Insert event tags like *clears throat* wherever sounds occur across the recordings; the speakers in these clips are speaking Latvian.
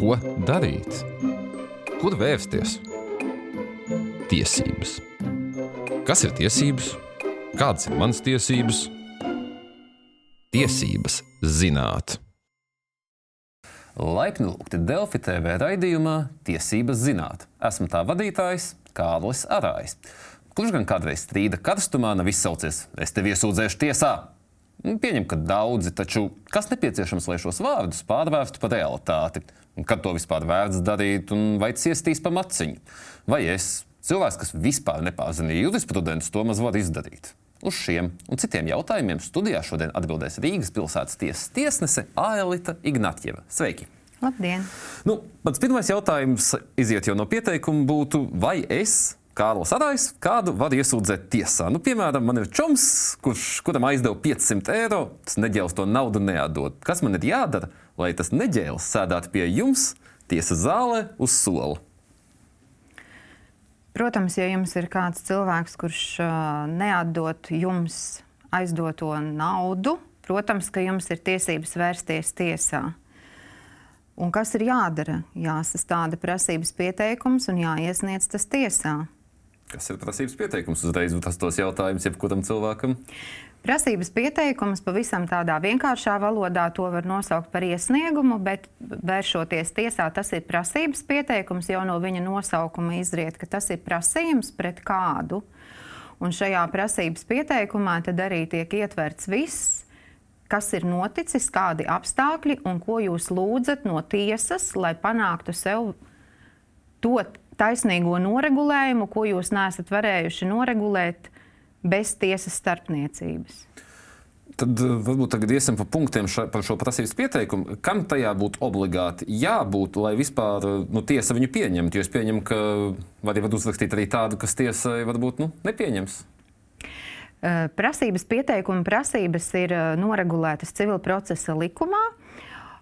Ko darīt? Kur vērsties? Tiesības. Kas ir tiesības? Kādas ir manas tiesības? Tiesības zināt. Laipni lūgti Delfi TV raidījumā Tiesības zināt. Esmu tā vadītājs Kārlis Arājs. Kurš gan kādreiz strīda karstumā nav izsaucies, es tevi iesūdzēšu tiesā? Nu, Pieņem, ka daudzi, taču kas nepieciešams, lai šos vārdus pārvērstu par realitāti? Un kad to vispār vērts darīt, un vai ciestīs pa maciņu? Vai es, cilvēks, kas vispār nepārzina jurisprudentus, to maz var izdarīt? Uz šiem un citiem jautājumiem studijā šodien atbildēs Rīgas pilsētas tiesas tiesnese Aelita Ignatjeva. Sveiki! Labdien! Nu, mans pirmais jautājums, iziet jau no pieteikuma, būtu, vai es, Kārlis Arājs, kādu varu iesūdzēt tiesā? Nu, piemēram, man ir čoms, kurš, kuram aizdeva 500 eiro, tas neģēlis to naudu neatdod. Kas man ir jādara, lai tas neģēlis sēdētu pie jums tiesas zālē uz sola? Protams, ja jums ir kāds cilvēks, kurš uh, neatdod jums aizdoto naudu, protams, ka jums ir tiesības vērsties tiesā. Un kas ir jādara? Jāsastāda prasības pieteikums un jāiesniedz tas tiesā. Kas ir prasības pieteikums? Uzreiz tas tos jautājums jebkuram cilvēkam. Prasības pieteikums pavisam tādā vienkāršā valodā to var nosaukt par iesniegumu, bet vēršoties tiesā, tas ir prasības pieteikums. Jau no viņa nosaukuma izriet, ka tas ir prasījums pret kādu. Un šajā prasības pieteikumā tad arī tiek ietverts viss, kas ir noticis, kādi apstākļi un ko jūs lūdzat no tiesas, lai panāktu sev to taisnīgo noregulējumu, ko jūs neesat varējuši noregulēt bez tiesas starpniecības. Tad uh, varbūt tagad iesim pa punktiem ša, par šo prasības pieteikumu. Kam tajā būtu obligāti jābūt, lai vispār uh, nu, tiesa viņu pieņemtu? Jo es pieņemu, ka var jau uzrakstīt arī tādu, kas tiesai varbūt nu, nepieņems. Uh, prasības pieteikuma prasības ir noregulētas civil procesa likumā.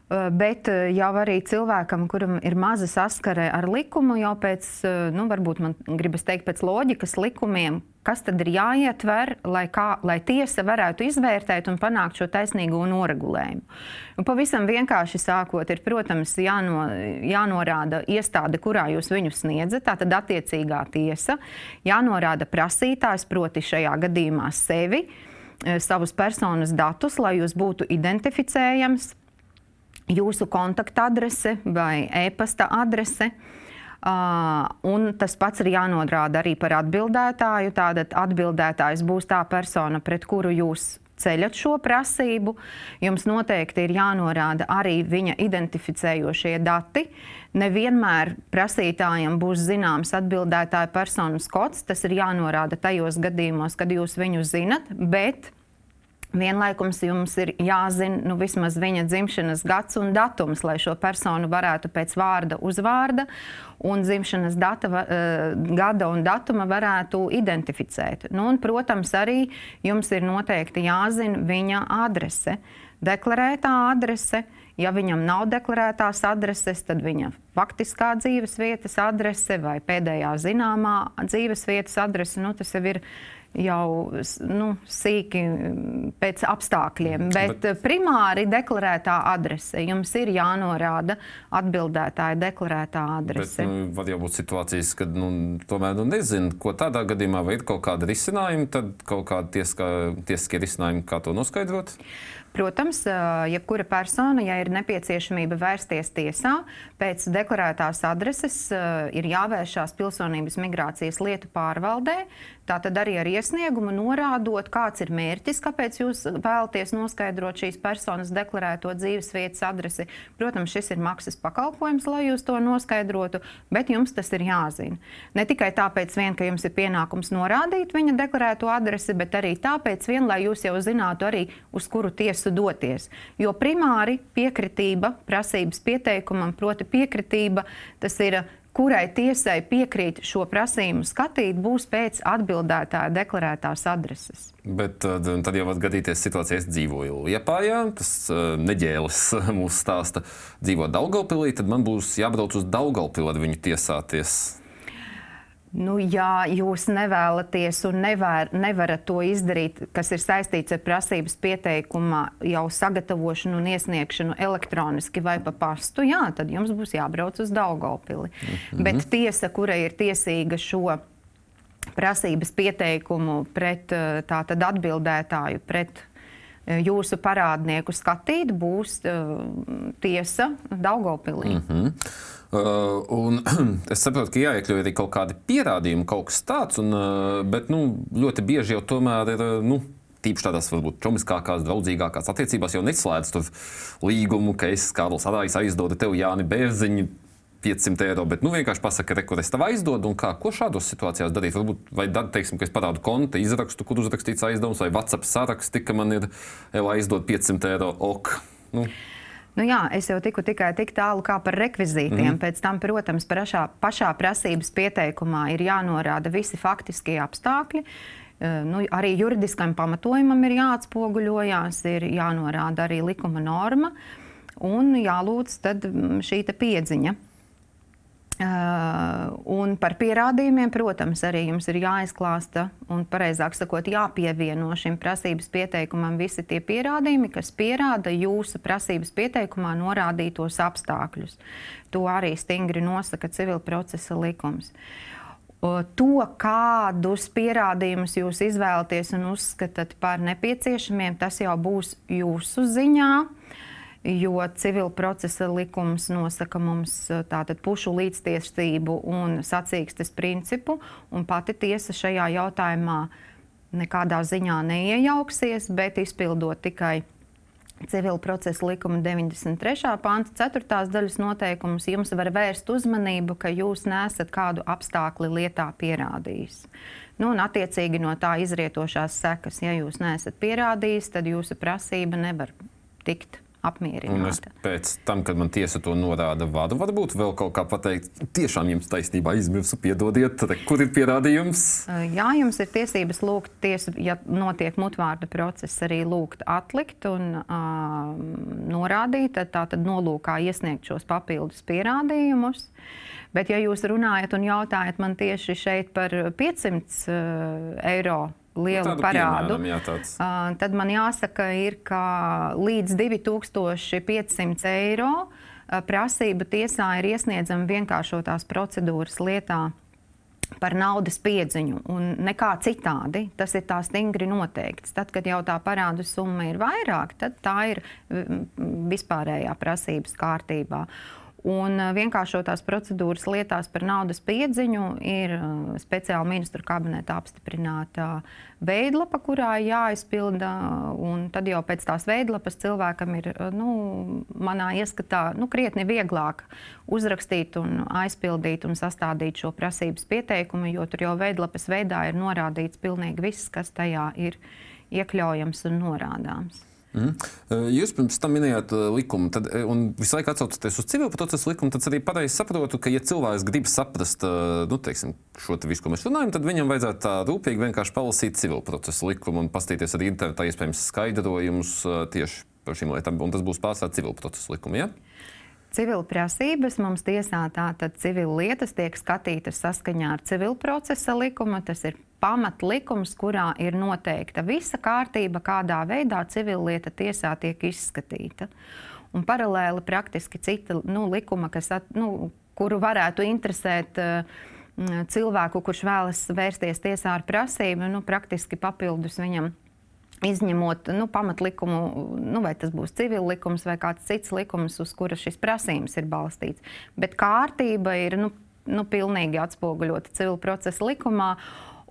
Bet jau arī cilvēkam, kuram ir maza saskare ar likumu, jau pēc, nu, varbūt man gribas teikt, pēc loģikas likumiem, kas tad ir jāietver, lai, kā, lai tiesa varētu izvērtēt un panākt šo taisnīgo noregulējumu. Un pavisam vienkārši sākot, ir, protams, jāno, jānorāda iestāde, kurā jūs viņu sniedzat, tātad attiecīgā tiesa, jānorāda prasītājs, proti šajā gadījumā sevi, savus personas datus, lai jūs būtu identificējams jūsu kontaktadrese vai e-pasta adrese. Uh, un tas pats ir jānodrāda arī par atbildētāju. Tātad atbildētājs būs tā persona, pret kuru jūs ceļat šo prasību. Jums noteikti ir jānorāda arī viņa identificējošie dati. Nevienmēr prasītājam būs zināms atbildētāja personas kods. Tas ir jānorāda tajos gadījumos, kad jūs viņu zinat. Bet Vienlaikums jums ir jāzina nu, vismaz viņa dzimšanas gads un datums, lai šo personu varētu pēc vārda, uzvārda un dzimšanas data, uh, gada un datuma varētu identificēt. Nu, un, protams, arī jums ir noteikti jāzina viņa adrese, deklarētā adrese. Ja viņam nav deklarētās adreses, tad viņa faktiskā dzīves vietas adrese vai pēdējā zināmā dzīves vietas adrese, nu, tas jau ir jau nu, sīki pēc apstākļiem. Bet, bet primāri deklarētā adrese. Jums ir jānorāda atbildētāja deklarētā adrese. Bet, nu, var jau būt situācijas, kad nu, tomēr nu, nezinu, ko tādā gadījumā vai ir kaut kāda risinājuma, tad kaut kāda tieskā, tiesiskie risinājumi, kā to noskaidrot. Protams, jebkura persona, ja ir nepieciešamība vērsties tiesā, pēc deklarētās adreses ir jāvēršās pilsonības migrācijas lietu pārvaldē. Tātad arī ar iesniegumu norādot, kāds ir mērķis, kāpēc jūs vēlaties noskaidrot šīs personas deklarēto dzīves vietas adresi. Protams, šis ir maksas pakalpojums, lai jūs to noskaidrotu, bet jums tas ir jāzina. Ne tikai tāpēc, vien, ka jums ir pienākums norādīt viņa deklarēto adresi, bet arī tāpēc, vien, lai jūs jau zinātu arī, uz kuru tiesu doties. Jo primāri piekritība prasības pieteikumam, proti piekritība, tas ir kurai tiesai piekrīt šo prasījumu skatīt, būs pēc atbildētāja deklarētās adreses. Bet tad, tad jau var gadīties situācija, es dzīvoju Lietpājā, tas uh, neģēlis *laughs* mūsu stāsta, dzīvo Daugaupilī, tad man būs jābrauc uz Daugaupilu ar viņu tiesāties. Nu, ja jūs nevēlaties un nevar, nevarat to izdarīt, kas ir saistīts ar prasības pieteikumā, jau sagatavošanu un iesniegšanu elektroniski vai pa pastu, jā, tad jums būs jābrauc uz Daugopili. Mm -hmm. Bet tiesa, kurai ir tiesīga šo prasības pieteikumu pret tātad atbildētāju, pret jūsu parādnieku skatīt, būs uh, tiesa Daugopilī. Mm -hmm. Uh, un, *clears throat* es saprotu, ka jāiekļauj arī kaut kādi pierādījumi, kaut kas tāds, un, uh, bet nu, ļoti bieži jau tomēr ir. Uh, nu, Tīpaši tādās varbūt čomiskākās, draudzīgākās attiecībās jau neslēdz līgumu, ka es Kārlis Arājs aizdodu tev Jāni Bērziņu 500 eiro, bet nu, vienkārši pasaka, re, kur es tev aizdodu un kā, ko šādos situācijās darīt. Varbūt, vai teiksim, ka es parādu konta izrakstu, kur uzrakstīts aizdevums, vai WhatsApp saraksti, ka man ir jau aizdot 500 eiro ok. Nu. Nu jā, es jau tiku tikai tik tālu kā par rekvizītiem. Mm. Pēc tam, protams, pašā, pašā prasības pieteikumā ir jānorāda visi faktiskie apstākļi. Uh, nu, arī juridiskam pamatojumam ir jāatspoguļojās, ir jānorāda arī likuma norma un jālūdz mm, šī piedziņa. Uh, un par pierādījumiem, protams, arī jums ir jāizklāsta un, pareizāk sakot, jāpievieno šim prasības pieteikumam visi tie pierādījumi, kas pierāda jūsu prasības pieteikumā norādītos apstākļus. To arī stingri nosaka civil procesa likums. Uh, to, kādus pierādījumus jūs izvēlaties un uzskatāt par nepieciešamiem, tas jau būs jūsu ziņā. Uh, jo civil procesa likums nosaka mums eh, tātad pušu līdztiesību un sacīkstes principu, un pati tiesa šajā jautājumā nekādā ziņā neiejauksies, bet izpildot tikai civil procesa likuma 93. panta 4. daļas noteikumus, jums var vērst uzmanību, ka jūs nesat kādu apstākli lietā pierādījis. Nu, un attiecīgi no tā izrietošās sekas, ja jūs neesat pierādījis, tad jūsu prasība nevar tikt apmierināta. Pēc tam, kad man tiesa to norāda, varu varbūt vēl kaut kā pateikt, tiešām jums taisnībā izmirsu, piedodiet, kur ir pierādījums? Jā, jums ir tiesības lūgt tiesu, ja notiek mutvārda process, arī lūgt atlikt un uh, norādīt, tā tad nolūkā iesniegt šos papildus pierādījumus. Bet, ja jūs runājat un jautājat man tieši šeit par 500 uh, eiro lielu nu, parādu, piemēram, jā, tāds. tad man jāsaka, ir, ka līdz 2500 eiro prasība tiesā ir iesniedzama vienkāršotās procedūras lietā par naudas piedziņu un nekā citādi. Tas ir tā stingri noteikts. Tad, kad jau tā parādu summa ir vairāk, tad tā ir vispārējā prasības kārtībā. Un eh, vienkāršotās procedūras lietās par naudas piedziņu ir eh, speciāla ministru kabineta apstiprināta veidlapa, kurā jāizpilda. Tad jau pēc tās veidlapas cilvēkam ir, eh, nu, manā ieskatā, nu, krietni vieglāk uzrakstīt, un aizpildīt un sastādīt šo prasības pieteikumu, jo tur jau veidlapas veidā ir norādīts pilnīgi viss, kas tajā ir iekļaujams un norādāms. Mm. Jūs pirms tam minējāt likumu, tad, un visu laiku atsaucaties uz civil procesu likumu. Tad arī pareizi saprotu, ka, ja cilvēks grib saprast nu, teiksim, šo te visu, ko mēs runājam, tad viņam vajadzētu tā rūpīgi vienkārši palasīt civil procesu likumu un paskatīties arī internetā iespējams skaidrojumus tieši par šīm lietām. Un tas būs pārsvarā civil procesu likuma. Ja? Civil prasības mums tiesā tātad civil lietas tiek skatītas saskaņā ar civil procesa likumu. Tas ir pamatlikums, kurā ir noteikta visa kārtība, kādā veidā civillieta tiesā tiek izskatīta. Un paralēli praktiski cita nu, likuma, kas, at, nu, kuru varētu interesēt uh, cilvēku, kurš vēlas vērsties tiesā ar prasību, nu, praktiski papildus viņam. Izņemot nu, pamatlikumu, nu, vai tas būs civil likums vai kāds cits likums, uz kura šis prasījums ir balstīts. Bet kārtība ir nu, nu, pilnīgi atspoguļota civil procesa likumā.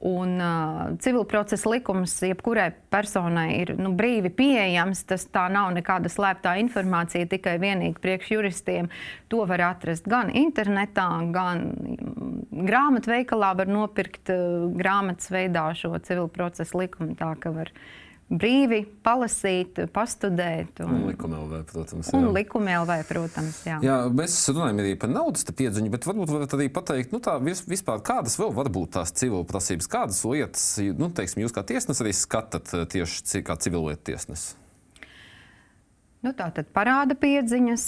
Un uh, civil procesa likums jebkurai personai ir nu, brīvi pieejams. Tas tā nav nekāda slēptā informācija tikai vienīgi priekšjuristiem. To var atrast gan internetā, gan grāmatveikalā. Var nopirkt uh, grāmatas veidā šo civil procesa likumu. Tā ka var brīvi palasīt, pastudēt. Un, un likuma LV, protams. Jā. Un likuma LV, protams. Jā. jā, mēs runājam arī par naudas piedziņu, bet varbūt varat arī pateikt, nu, tā, vispār, kādas vēl var būt tās civil prasības, kādas lietas, nu, teiksim, jūs kā tiesnesis arī skatāt tieši kā civilietu tiesnesis. Nu, tā tad parāda piedziņas,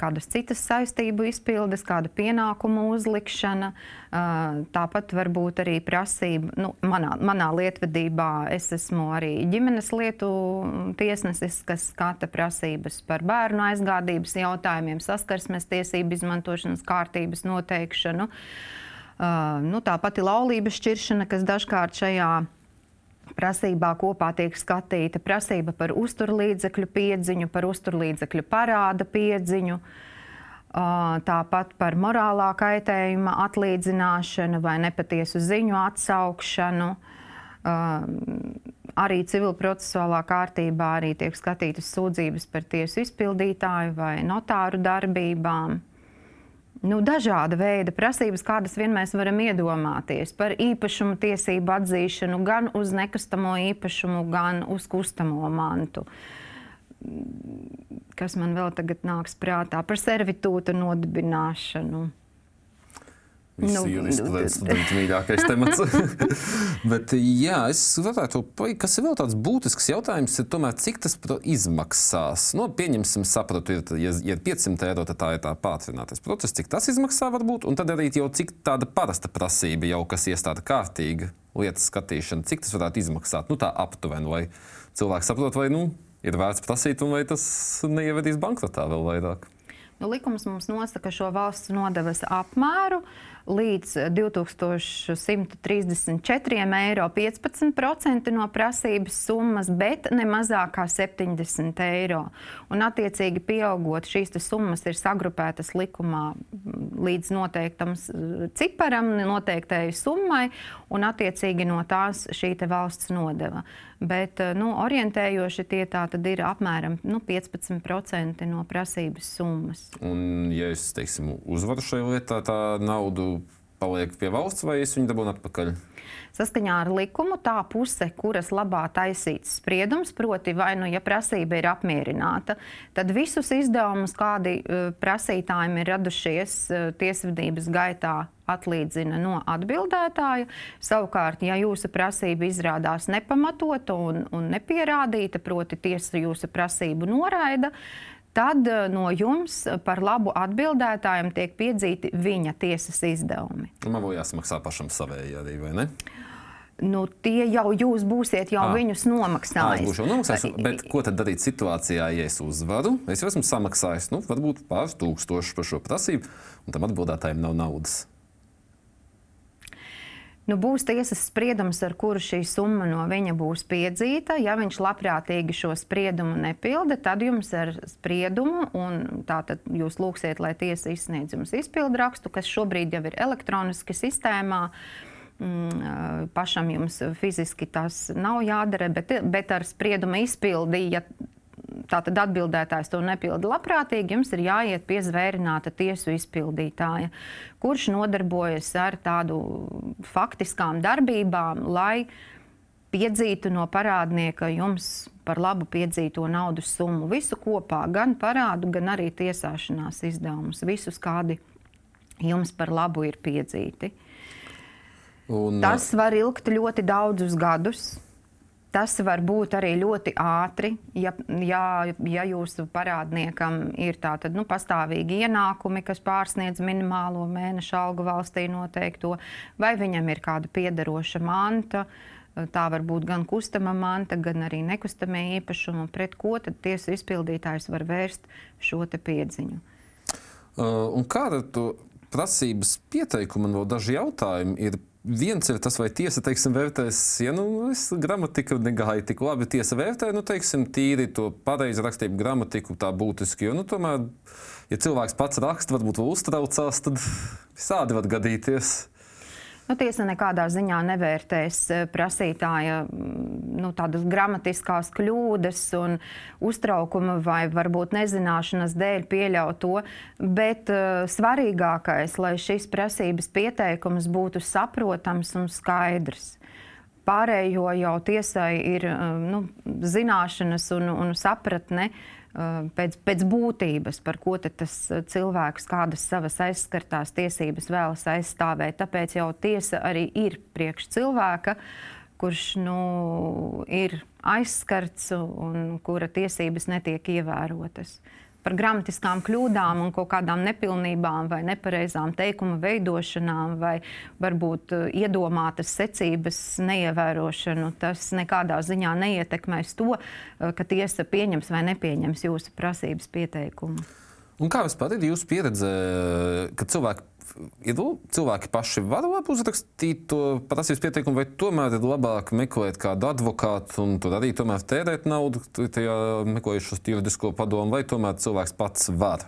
kādas citas saistību izpildes, kāda pienākumu uzlikšana. Tāpat var būt arī prasība. Nu, manā, manā lietvedībā es esmu arī ģimenes lietu tiesnesis, kas skata prasības par bērnu aizgādības jautājumiem, saskarsmes tiesību izmantošanas kārtības noteikšanu. Nu, tā pati laulības šķiršana, kas dažkārt šajā prasībā kopā tiek skatīta prasība par uzturlīdzekļu piedziņu, par uzturlīdzekļu parāda piedziņu. Tāpat par morālā kaitējuma atlīdzināšanu vai nepatiesu ziņu atsaukšanu. Arī civilprocesuālā kārtībā arī tiek skatītas sūdzības par tiesu izpildītāju vai notāru darbībām nu, dažāda veida prasības, kādas vien mēs varam iedomāties par īpašumu tiesību atzīšanu gan uz nekustamo īpašumu, gan uz kustamo mantu. Kas man vēl tagad nāks prātā par servitūta nodibināšanu. Visi nu, juristi ir studenti mīļākais temats. *laughs* Bet, jā, es varētu, kas ir vēl tāds būtisks jautājums, ir tomēr, cik tas izmaksās. Nu, pieņemsim, sapratu, ir, ja, ja ir 500 eiro, tad tā ir tā pātrinātais process, cik tas izmaksā varbūt, un tad arī jau cik tāda parasta prasība jau, kas iestāda kārtīga lietas skatīšana, cik tas varētu izmaksāt, nu tā aptuveni, lai cilvēks saprot, vai, nu, ir vērts prasīt, un vai tas neievedīs bankrotā vēl vairāk. Nu, likums mums nosaka šo valsts nodevas apmēru. Uh, līdz 2134 eiro 15% no prasības summas, bet ne mazāk kā 70 eiro. Un, attiecīgi, pieaugot, šīs summas ir sagrupētas likumā līdz noteiktam ciparam, noteiktai summai, un attiecīgi no tās šī valsts nodeva. Bet nu, orientējoši tie ir apmēram nu, 15% no prasības summas. Un, ja es teiksim, uzvaru šajā lietā, tā naudu paliek pie valsts, vai es viņu dabūnu atpakaļ? Saskaņā ar likumu tā puse, kuras labā taisīts spriedums, proti, vai nu ja prasība ir apmierināta, tad visus izdevumus, kādi uh, prasītājiem ir radušies uh, tiesvedības gaitā, atlīdzina no atbildētāja. Savukārt, ja jūsu prasība izrādās nepamatota un, un nepierādīta, proti, tiesa jūsu prasību noraida, tad eh, no jums par labu atbildētājiem tiek piedzīti viņa tiesas izdevumi. Man būs jāsamaksā pašam savēji arī, vai ne? Nu, tie jau jūs būsiet jau à. viņus nomaksājis. Jā, es būšu nomaksājis. Bet ko tad darīt situācijā, ja es uzvaru? Es jau esmu samaksājis, nu, varbūt pāris tūkstošus par šo prasību, un tam atbildētājiem nav naudas. Nu, būs tiesas spriedums, ar kuru šī summa no viņa būs piedzīta. Ja viņš labprātīgi šo spriedumu nepilda, tad jums ar spriedumu, un tātad jūs lūgsiet, lai tiesa izsniedz jums izpildu rakstu, kas šobrīd jau ir elektroniski sistēmā. Mm, pašam jums fiziski tas nav jādara, bet, bet ar spriedumu izpildi, ja tātad atbildētājs to nepilda labprātīgi, jums ir jāiet pie zvērināta tiesu izpildītāja, kurš nodarbojas ar tādu faktiskām darbībām, lai piedzītu no parādnieka jums par labu piedzīto naudas summu. Visu kopā, gan parādu, gan arī tiesāšanās izdevumus, visus, kādi jums par labu ir piedzīti. Un, Tas var ilgt ļoti daudzus gadus. Tas var būt arī ļoti ātri, ja, ja, ja jūsu parādniekam ir tātad, nu, pastāvīgi ienākumi, kas pārsniedz minimālo mēneša algu valstī noteikto, vai viņam ir kāda piederoša manta. Tā var būt gan kustama manta, gan arī nekustamie īpašumi, pret ko tad tiesa izpildītājs var vērst šo piedziņu. Uh, kāda ir prasības pieteikuma, un vēl daži jautājumi ir viens ir tas, vai tiesa teiksim, vērtēs, ja nu, gramatika negāja tik labi. Tiesa vērtē, nu, teiksim, tīri to pareizi rakstību gramatiku, tā būtiski. Jo, nu, tomēr, ja cilvēks pats raksta, varbūt vēl uztraucās, tad visādi var gadīties. Nu, tiesa nekādā ziņā nevērtēs eh, prasītāja mm, nu, tādas gramatiskās kļūdas un uztraukuma vai varbūt nezināšanas dēļ pieļaut to, bet uh, svarīgākais, lai šis prasības pieteikums būtu saprotams un skaidrs. Pārējo jau tiesai ir uh, nu, zināšanas un, un sapratne. Uh, pēc, pēc būtības, par ko tas uh, cilvēks kādas savas aizskartās tiesības vēlas aizstāvēt. Tāpēc jau tiesa arī ir priekš cilvēka, kurš nu, ir aizskarts un kura tiesības netiek ievērotas par gramatiskām kļūdām un kaut kādām nepilnībām vai nepareizām teikuma veidošanām vai varbūt uh, iedomātas secības neievērošanu, tas nekādā ziņā neietekmēs to, uh, ka tiesa pieņems vai nepieņems jūsu prasības pieteikumu. Un kā vispār ir jūsu pieredze, kad cilvēki ir cilvēki paši var uzrakstīt to prasības pieteikumu, vai tomēr ir labāk meklēt kādu advokātu un tur arī tomēr tērēt naudu, tajā meklējot juridisko padomu, vai tomēr cilvēks pats var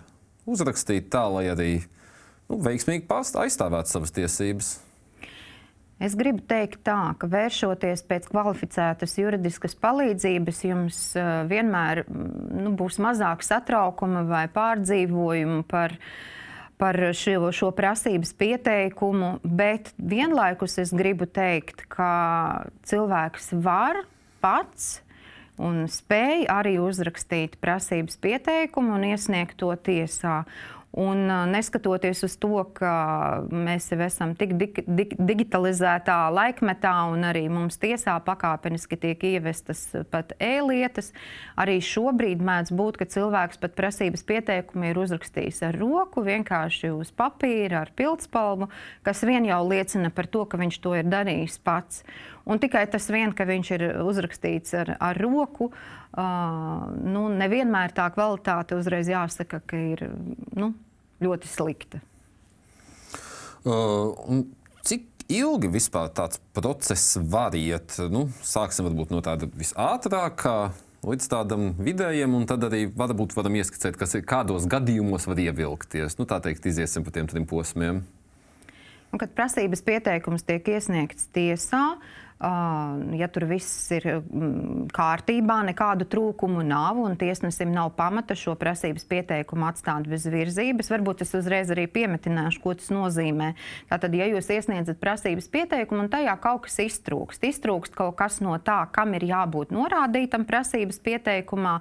uzrakstīt tā, lai arī nu, veiksmīgi aizstāvētu savas tiesības. Es gribu teikt, tā, ka vēršoties pēc kvalificētas juridiskas palīdzības, jums uh, vienmēr nu, būs mazāk satraukuma vai pārdzīvojumu par uh, par šo, šo prasības pieteikumu, bet vienlaikus es gribu teikt, ka cilvēks var pats un spēj arī uzrakstīt prasības pieteikumu un iesniegt to tiesā. Un, neskatoties uz to, ka mēs jau esam tik dig, dig, digitalizētā laikmetā, un arī mums tiesā pakāpeniski tiek ievestas pat e-lietas, arī šobrīd mēdz būt, ka cilvēks pat prasības pieteikumu ir uzrakstījis ar roku, vienkārši uz papīra, ar pildspalvu, kas vien jau liecina par to, ka viņš to ir darījis pats. Un tikai tas vien, ka viņš ir uzrakstīts ar, ar roku, Uh, nu, nevienmēr tā kvalitāte uzreiz jāsaka, ka ir nu, ļoti slikta. Uh, cik ilgi vispār tāds process var iet? Nu, sāksim varbūt no tāda visātrākā līdz tādam vidējam, un tad arī varbūt varam ieskicēt, kas ir kādos gadījumos var ievilkties. Nu, tā teikt, iziesim pa tiem trim posmiem. Un, kad prasības pieteikums tiek iesniegts tiesā, uh, ja tur viss ir mm, kārtībā, nekādu trūkumu nav un tiesnesim nav pamata šo prasības pieteikumu atstāt bez virzības, varbūt es uzreiz arī piemetināšu, ko tas nozīmē. Tātad, ja jūs iesniedzat prasības pieteikumu un tajā kaut kas iztrūkst, iztrūkst kaut kas no tā, kam ir jābūt norādītam prasības pieteikumā,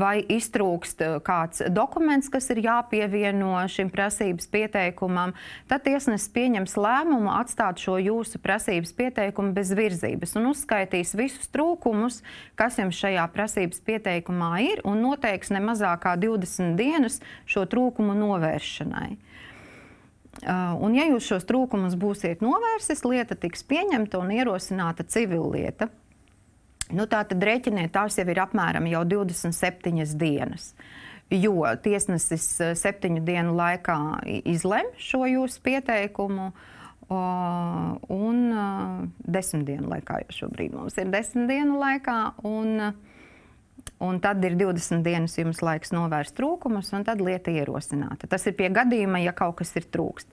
vai iztrūkst kāds dokuments, kas ir jāpievieno šim prasības pieteikumam, tad tiesnesis pieņems lēmumu atstāt šo jūsu prasības pieteikumu bez virzības virzības un uzskaitīs visus trūkumus, kas jums šajā prasības pieteikumā ir, un noteiks ne mazāk kā 20 dienas šo trūkumu novēršanai. Uh, un, ja jūs šos trūkumus būsiet novērsis, lieta tiks pieņemta un ierosināta civillieta. Nu, tā tad rēķiniet, tās jau ir apmēram jau 27 dienas. Jo tiesnesis uh, septiņu dienu laikā izlem šo jūsu pieteikumu, uh, un desmit dienu laikā, jo šobrīd mums ir desmit dienu laikā. Un, Un tad ir 20 dienas jums laiks novērst trūkumus, un tad lieta ierosināta. Tas ir pie gadījuma, ja kaut kas ir trūkst.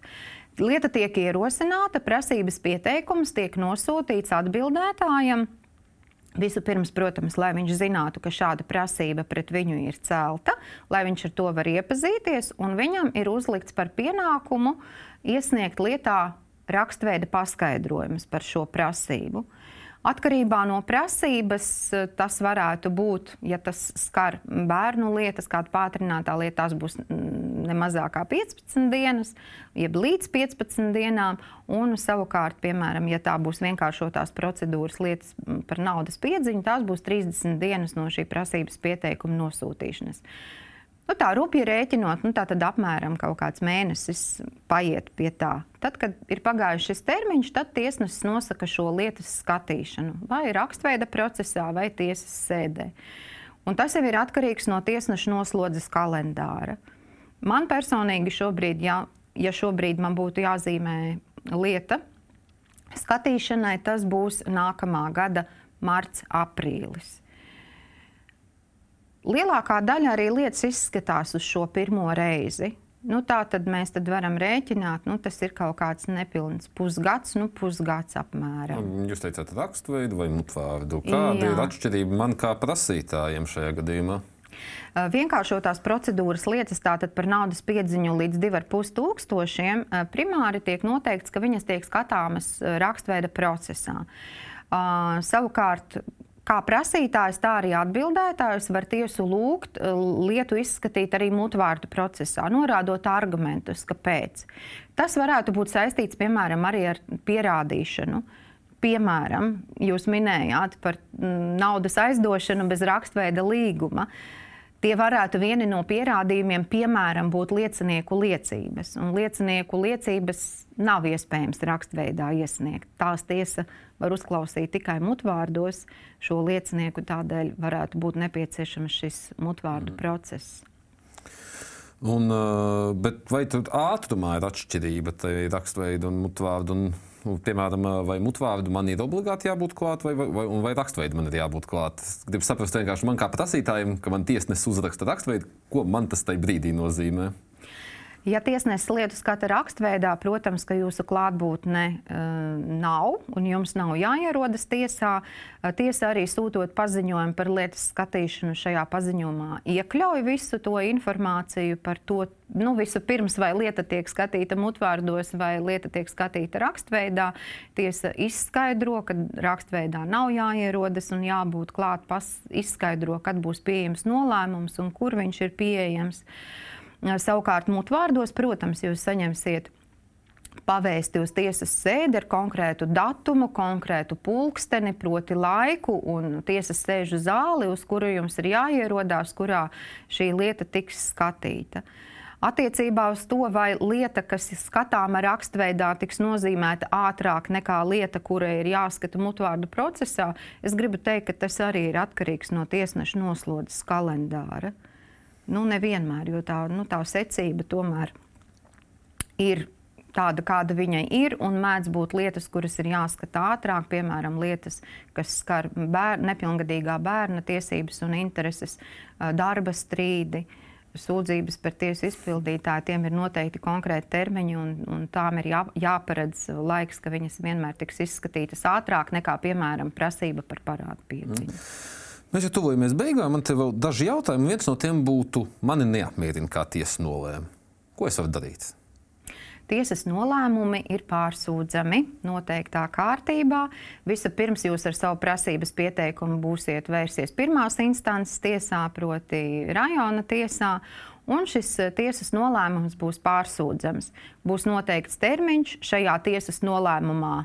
Lieta tiek ierosināta, prasības pieteikums tiek nosūtīts atbildētājam. Vispirms, protams, lai viņš zinātu, ka šāda prasība pret viņu ir celta, lai viņš ar to var iepazīties, un viņam ir uzlikts par pienākumu iesniegt lietā rakstveida paskaidrojumus par šo prasību. Atkarībā no prasības eh, tas varētu būt, ja tas skar bērnu lietas, kāda pātrinātā lieta, tās būs mm, ne mazāk kā 15 dienas, jeb līdz 15 dienām. Un savukārt, piemēram, ja tā būs vienkāršotās procedūras lietas mm, par naudas piedziņu, tās būs 30 dienas no šī prasības pieteikuma nosūtīšanas. Nu, tā rupji rēķinot, nu, tā tad apmēram kaut kāds mēnesis paiet pie tā. Tad, kad ir pagājis šis termiņš, tad tiesnesis nosaka šo lietas skatīšanu vai rakstveida procesā, vai tiesas sēdē. Un tas jau ir atkarīgs no tiesneša noslodzes kalendāra. Man personīgi šobrīd, ja, ja šobrīd man būtu jāzīmē lieta skatīšanai, tas būs nākamā gada marts, aprīlis. Lielākā daļa arī lietas izskatās uz šo pirmo reizi. Nu, tā tad mēs tad varam rēķināt, nu, tas ir kaut kāds nepilns pusgads, nu, pusgads apmēram. Jūs teicāt, raksturveidu vai mutvārdu. Kāda Jā. ir atšķirība man kā prasītājiem šajā gadījumā? Vienkāršotās procedūras lietas tātad par naudas piedziņu līdz 2,5 tūkstošiem primāri tiek noteikts, ka viņas tiek skatāmas rakstveida procesā. Uh, savukārt Kā prasītājs, tā arī atbildētājs var tiesu lūgt eh, lietu izskatīt arī mutvārdu procesā, norādot argumentus, kāpēc. Tas varētu būt saistīts piemēram arī ar pierādīšanu. piemēram, jūs minējāt par mm, naudas aizdošanu bez rakstveida līguma. Tie varētu vieni no pierādījumiem, piemēram, būt liecinieku liecības. Un liecinieku liecības nav iespējams rakstveidā iesniegt. Tās tiesa var uzklausīt tikai mutvārdos. Šo liecinieku tādēļ varētu būt nepieciešams šis mutvārdu mm. process. Un, uh, bet vai tur ātrumā ir atšķirība rakstveidu un mutvārdu? Un, nu, piemēram, vai mutvārdu man ir obligāti jābūt klāt, vai, vai, vai rakstveidu man ir jābūt klāt? Es gribu saprast, vienkārši man kā prasītājiem, ka man tiesnesis uzraksta rakstveidu, ko man tas tajā brīdī nozīmē. Ja tiesnesis lietu skata rakstveidā, protams, ka jūsu klātbūtne uh, nav un jums nav jāierodas tiesā. Uh, tiesa arī sūtot paziņojumu par lietas skatīšanu šajā paziņojumā iekļauj visu to informāciju par to, nu, visu pirms vai lieta tiek skatīta mutvārdos vai lieta tiek skatīta rakstveidā. Tiesa izskaidro, ka rakstveidā nav jāierodas un jābūt klāt, pas, izskaidro, kad būs pieejams nolēmums un kur viņš ir pieejams. Uh, Savukārt, mutvārdos, protams, jūs saņemsiet pavēsti uz tiesas sēdi ar konkrētu datumu, konkrētu pulksteni, proti laiku un tiesas sēžu zāli, uz kuru jums ir jāierodās, kurā šī lieta tiks skatīta. Attiecībā uz to, vai lieta, kas ir skatāma rakstveidā, tiks nozīmēta ātrāk nekā lieta, kura ir jāskata mutvārdu procesā, es gribu teikt, ka tas arī ir atkarīgs no tiesneša noslodzes kalendāra. Nu, nevienmēr, jo tā, nu, tā secība tomēr ir tāda, kāda viņai ir, un mēdz būt lietas, kuras ir jāskata ātrāk, piemēram, lietas, kas skar bērn, nepilngadīgā bērna tiesības un intereses, darba strīdi. Sūdzības par tiesu izpildītāju, tiem ir noteikti konkrēti termiņi, un, un tām ir jā, jāparedz laiks, ka viņas vienmēr tiks izskatītas ātrāk nekā, piemēram, prasība par parādu piedziņu. Mm. Mēs jau tuvojamies beigām. Man te vēl daži jautājumi. Viens no tiem būtu, mani neapmierina, kā tiesa nolēma. Ko es varu darīt? Tiesas nolēmumi ir pārsūdzami noteiktā kārtībā. Vispirms jūs ar savu prasības pieteikumu būsiet vērsies pirmās instances tiesā, proti, rajona tiesā. Un šis eh, tiesas nolēmums būs pārsūdzams. Būs noteikts termiņš šajā tiesas nolēmumā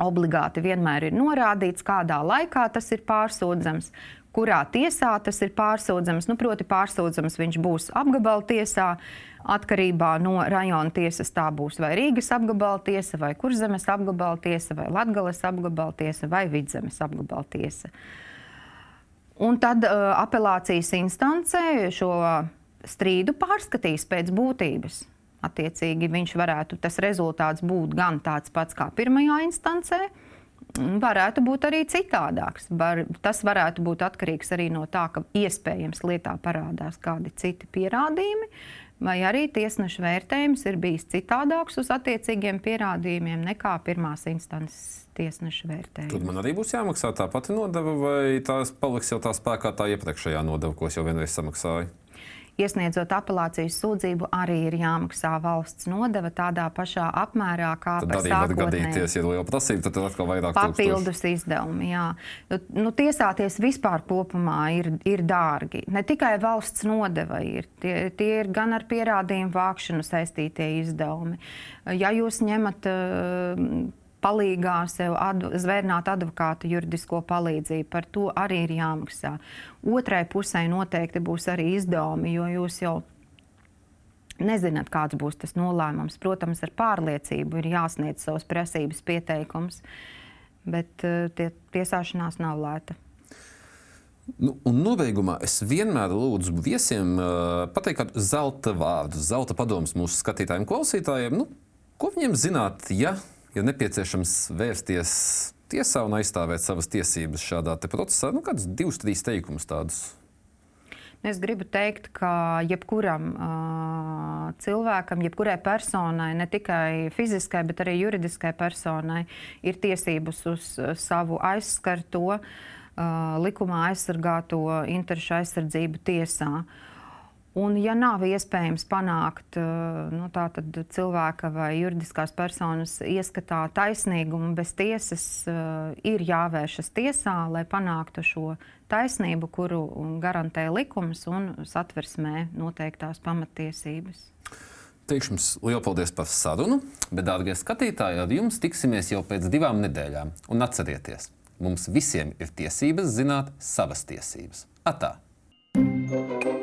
obligāti vienmēr ir norādīts, kādā laikā tas ir pārsūdzams, kurā tiesā tas ir pārsūdzams. Nu, proti, pārsūdzams viņš būs apgabala tiesā. Atkarībā no rajona tiesas tā būs vai Rīgas apgabala tiesa, vai Kurzemes apgabala tiesa, vai Latgales apgabala tiesa, vai Vidzemes apgabala tiesa. Un tad uh, apelācijas instancē šo strīdu pārskatīs pēc būtības. Attiecīgi viņš varētu, tas rezultāts būt gan tāds pats kā pirmajā instancē, varētu būt arī citādāks. Var, tas varētu būt atkarīgs arī no tā, ka iespējams lietā parādās kādi citi pierādījumi, vai arī tiesneša vērtējums ir bijis citādāks uz attiecīgiem pierādījumiem nekā pirmās instances tiesneša vērtējums. Tad man arī būs jāmaksā tā pati nodeva, vai tās paliks jau tā spēkā tā iepriekšējā nodeva, ko es jau vienreiz samaksāju? Iesniedzot apelācijas sūdzību, arī ir jāmaksā valsts nodeva tādā pašā apmērā, kā tad par sākotnēju. gadīties, ja liela prasība, tad atkal vairāk papildus tūkstoši. izdevumi. Jā. Nu, tiesāties vispār kopumā ir, ir dārgi. Ne tikai valsts nodeva ir, tie, tie ir gan ar pierādījumu vākšanu saistītie izdevumi. Ja jūs ņemat uh, palīgā sev adv zvērnāt advokātu juridisko palīdzību. Par to arī ir jāmaksā. Otrai pusē noteikti būs arī izdevumi, jo jūs jau nezināt, kāds būs tas nolēmums. Protams, ar pārliecību ir jāsniedz savas prasības pieteikums, bet uh, tie, tiesāšanās nav lēta. Nu, un nobeigumā es vienmēr lūdzu viesiem uh, pateikt kādu zelta vārdu, zelta padomus mūsu skatītājiem, klausītājiem. Nu, ko viņiem zināt, ja ir nepieciešams vērsties tiesā un aizstāvēt savas tiesības šādā procesā? Nu, kādus divus, trīs teikumus tādus. Es gribu teikt, ka jebkuram uh, cilvēkam, jebkurai personai, ne tikai fiziskai, bet arī juridiskai personai, ir tiesības uz savu aizskarto, uh, likumā aizsargāto interešu aizsardzību tiesā. Uh, Un, ja nav iespējams panākt eh, nu, cilvēka vai juridiskās personas ieskatā taisnīgumu bez tiesas, eh, ir jāvēršas tiesā, lai panāktu šo taisnību, kuru garantē likums un satversmē noteiktās pamatiesības. Teikšu jums lielu paldies par sarunu, bet, dārgie skatītāji, ar jums tiksimies jau pēc divām nedēļām. Un atcerieties, mums visiem ir tiesības zināt savas tiesības. Atā! thank you